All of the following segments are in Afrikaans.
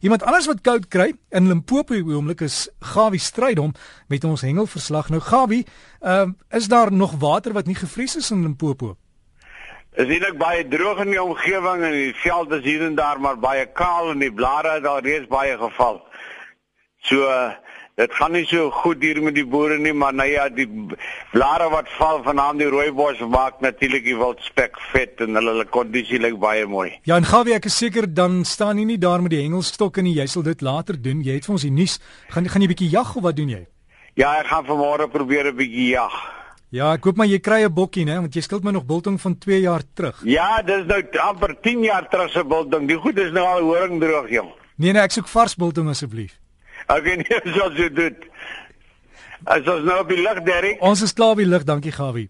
Iemand anders wat koud kry in Limpopo op die oomblik is Gawie Strydom met ons hengelverslag. Nou Gawie, ehm uh, is daar nog water wat nie gevries is in Limpopo? Is eintlik baie droog in die omgewing en die veld is hier en daar maar baie kaal en die blare het al reeds baie geval. So uh, Dit gaan nie so goed hier met die boere nie, maar nou ja, die blare wat val vanaand die rooibos maak natuurlik die wildspek vet en hulle hulle kondisie lyk baie mooi. Ja, en Gawie, ek is seker dan staan jy nie daar met die hengelstok en jy sal dit later doen. Jy het vir ons die nuus. Gaan gaan jy bietjie jag of wat doen jy? Ja, ek gaan vanmôre probeer 'n bietjie jag. Ja, ek hoop maar jy kry 'n bokkie, né, want jy skuld my nog biltong van 2 jaar terug. Ja, dis nou amper 10 jaar terug se biltong. Die goed is nou al horing droog, jong. Nee nee, ek soek vars biltong asseblief. Ek weet nie of jy dit. As ons nou op die lig, Derek. Ons is klaar op die lig, dankie Gawie.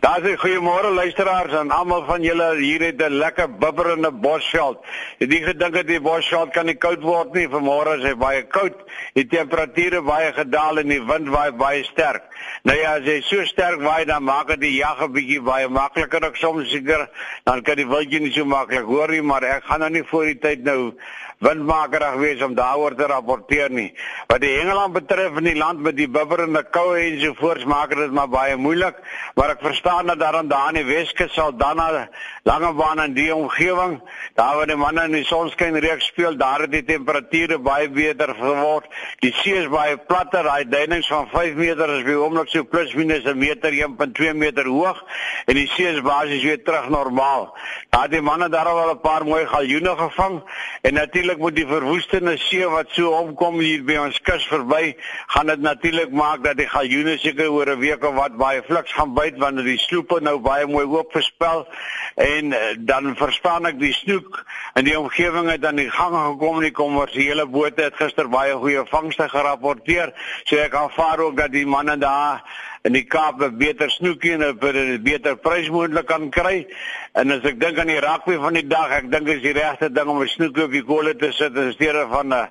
Daar sê goeiemôre luisteraars en almal van julle hier het 'n lekker bibberende bosveld. Het jy gedink dat die bosveld kan nie koud word nie? Vanmôre is hy baie koud. Die temperature baie gedaal en die wind waai baie sterk. Nou ja, as hy so sterk waai dan maak dit die jag 'n bietjie baie makliker ek soms seker. Dan kan die wildjie nie so maklik hoor nie, maar ek gaan nou nie voor die tyd nou windmakerig wees om daaroor te rapporteer nie. Wat die Engeland betref in die land met die bibberende koue en so voorts maak dit maar baie moeilik, maar ek verstaan dat daar aan daar in die Weskus sal dan na Langebaan in die omgewing, daar waar die manne in die sonskyn reeks speel, daar het die temperature baie beter geword. Die see is baie platter, daai duinings van 5 meter is by oomblik so plus minus 'n meter, 1.2 meter hoog en die see is basies weer terug normaal. Daar die manne daar al 'n paar mooi galjoene gevang en natuurlik moet die verwoestende see wat so opkom hier by ons kus verby, gaan dit natuurlik maak dat die galjoene seker oor 'n week of wat baie fliks gaan byt wanneer die sloepe nou baie mooi oop verspel en uh, dan verstaan ek die snoek in die omgewing het aan die gang gekom. En die kommersiële bote het gister baie goeie vangste gerapporteer. So ek aanvaar ook dat die manne daar in die Kaap 'n beter snoekie en 'n beter prys moontlik kan kry. En as ek dink aan die rugby van die dag ek dink is die regte ding om 'n snoekie op die kolle te sit in steede van 'n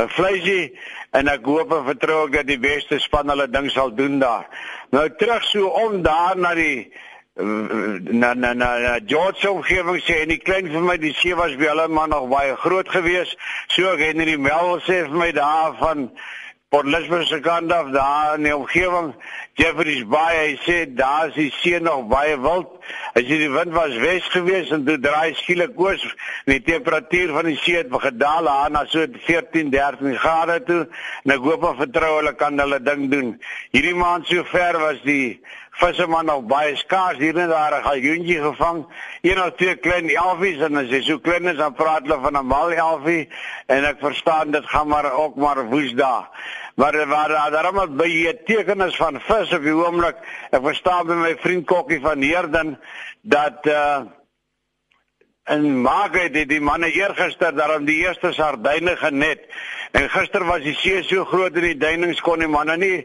'n vleisie. En ek hoop en vertrou ek dat die beste span hulle ding sal doen daar. Nou terug so om daar na die na na na George se omgewing sê en die klein vir my die see was by hulle maar nog baie groot gewees. So ek het hierdie Mel sê vir my daar van Port Elizabeth se kant af daar in die omgewing Jeffreys Bay hy sê daar is die see nog baie wild. As jy die wind was wes gewees en toe draai skielik oos en die temperatuur van die see het gedaal na so 14 13 grade toe. En ek hoop en vertrou hulle kan hulle ding doen. Hierdie maand so ver was die visserman al baie skaars hier en daar 'n galjoentjie gevang, een of twee klein elfies en as jy so klein is dan praat hulle van 'n mal elfie en ek verstaan dit gaan maar ook maar woensdae. Maar waar daar daarom by jy tekenis van vis op die oomblik, ek verstaan by my vriend Kokkie van Heerden dat uh en maak dit die manne eergister daarom die eerste sardyne genet En gister was die see so groot en die duinings kon die manne nie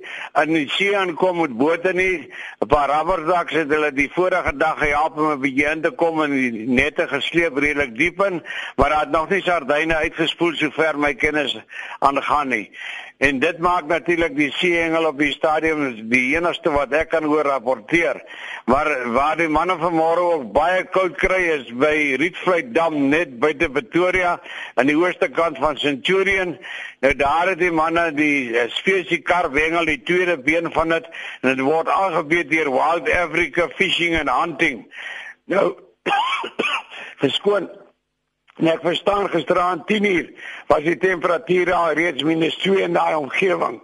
in die see aankom met bote nie. 'n Paar rabberdaks het hulle die vorige dag gehelp om 'n bietjie in te kom en die nette gesleep redelik diep in, maar daar het nog nie sardyne uitgespoel sover my kennis aangaan nie. En dit maak natuurlik die seeengel op die stadium die enigste wat ek kan hoor rapporteer. Maar waar die manne vanmôre ook baie koud kry is by Rietvlei Dam net buite Pretoria aan die ooste kant van Centurion. Nou daar het die manne die eh, spesie kar wengel die tweede been van dit en dit word aangebied deur Wild Africa Fishing and Hunting. Nou verskoon Nee, ek verstaan gisteraand 10uur was die temperatuur al reeds minus 2 in daai omgewing.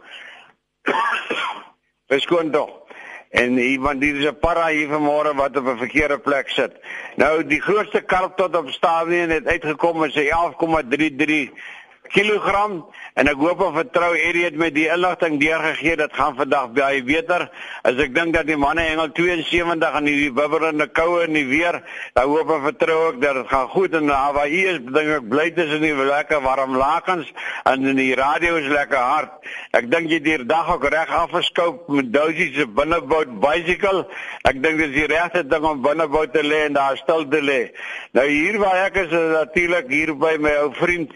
Beskoon tog. En iemand hier is 'n para hier vanmôre wat op 'n verkeerde plek sit. Nou die grootste karp tot op stadium het uitgekom met sy 11,33 kilogram. En ek hoop en vertrou Eddie het met die inligting deurgegee. Dat gaan vandag baie beter. As ek dink dat die manne hengel 72 aan die bibberende koue in die weer dan hoop en vertrou ek dat dit gaan goed en Hawaii is dink ek bly tussen die lekker warm lakens en in die radio is lekker hard. Ek dink jy die dag ook reg afgeskoop met dousies se binnebout bicycle. Ek dink dis die regte ding om binnebout te lê en daar stil te lê. Nou hier waar ek is natuurlik hier by my ou vriend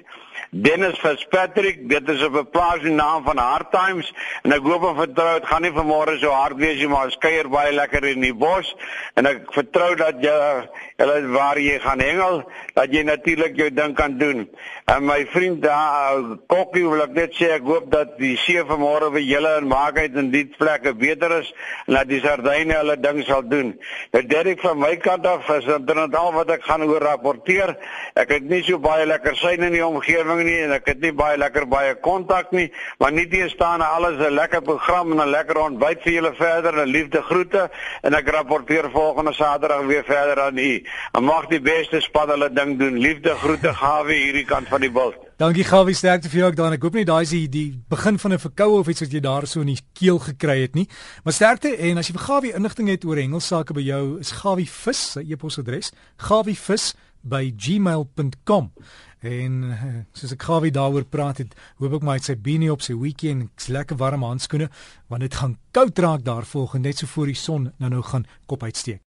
Dennis Fitzpatrick, dit is 'n beplaas die naam van Hard Times en ek hoop en vertrou dit gaan nie vanmôre so hard wees nie, maar skeuier baie lekker in die bos en ek vertrou dat jy hulle waar jy gaan hengel, dat jy natuurlik jou ding kan doen. En my vriend daar Kokkie wil ek net sê ek hoop dat die see vanmôre vir julle en maakheid in die plekke beter is en dat die sardyne hulle ding sal doen. Nou Derek van my kant af is dit al wat ek gaan oor rapporteer. Ek het nie so baie lekker syne in die omgewing nie en ek het nie baie lekker baie kontak nie, maar nie teenstaan alles 'n lekker program en 'n lekker ontbyt vir julle verder en liefde groete en ek rapporteer volgende Saterdag weer verder aan u. En mag die beste span hulle ding doen. Liefde groete gawe hierdie kant van die bult. Dankie Gawie, sterkte vir jou ook dan. Ek hoop nie daai is die, die begin van 'n verkoue of iets wat jy daar so in die keel gekry het nie. Maar sterkte en as jy vir Gawie inligting het oor hengelsake by jou, is Gawie vis sy e-posadres gawievis@gmail.com. En eh, soos ek Gawie daaroor praat het, hoop ek maar hy het sy beanie op sy weekend, lekker warm handskoene, want dit gaan koud raak daar volgende net so voor die son nou nou gaan kop uitsteek.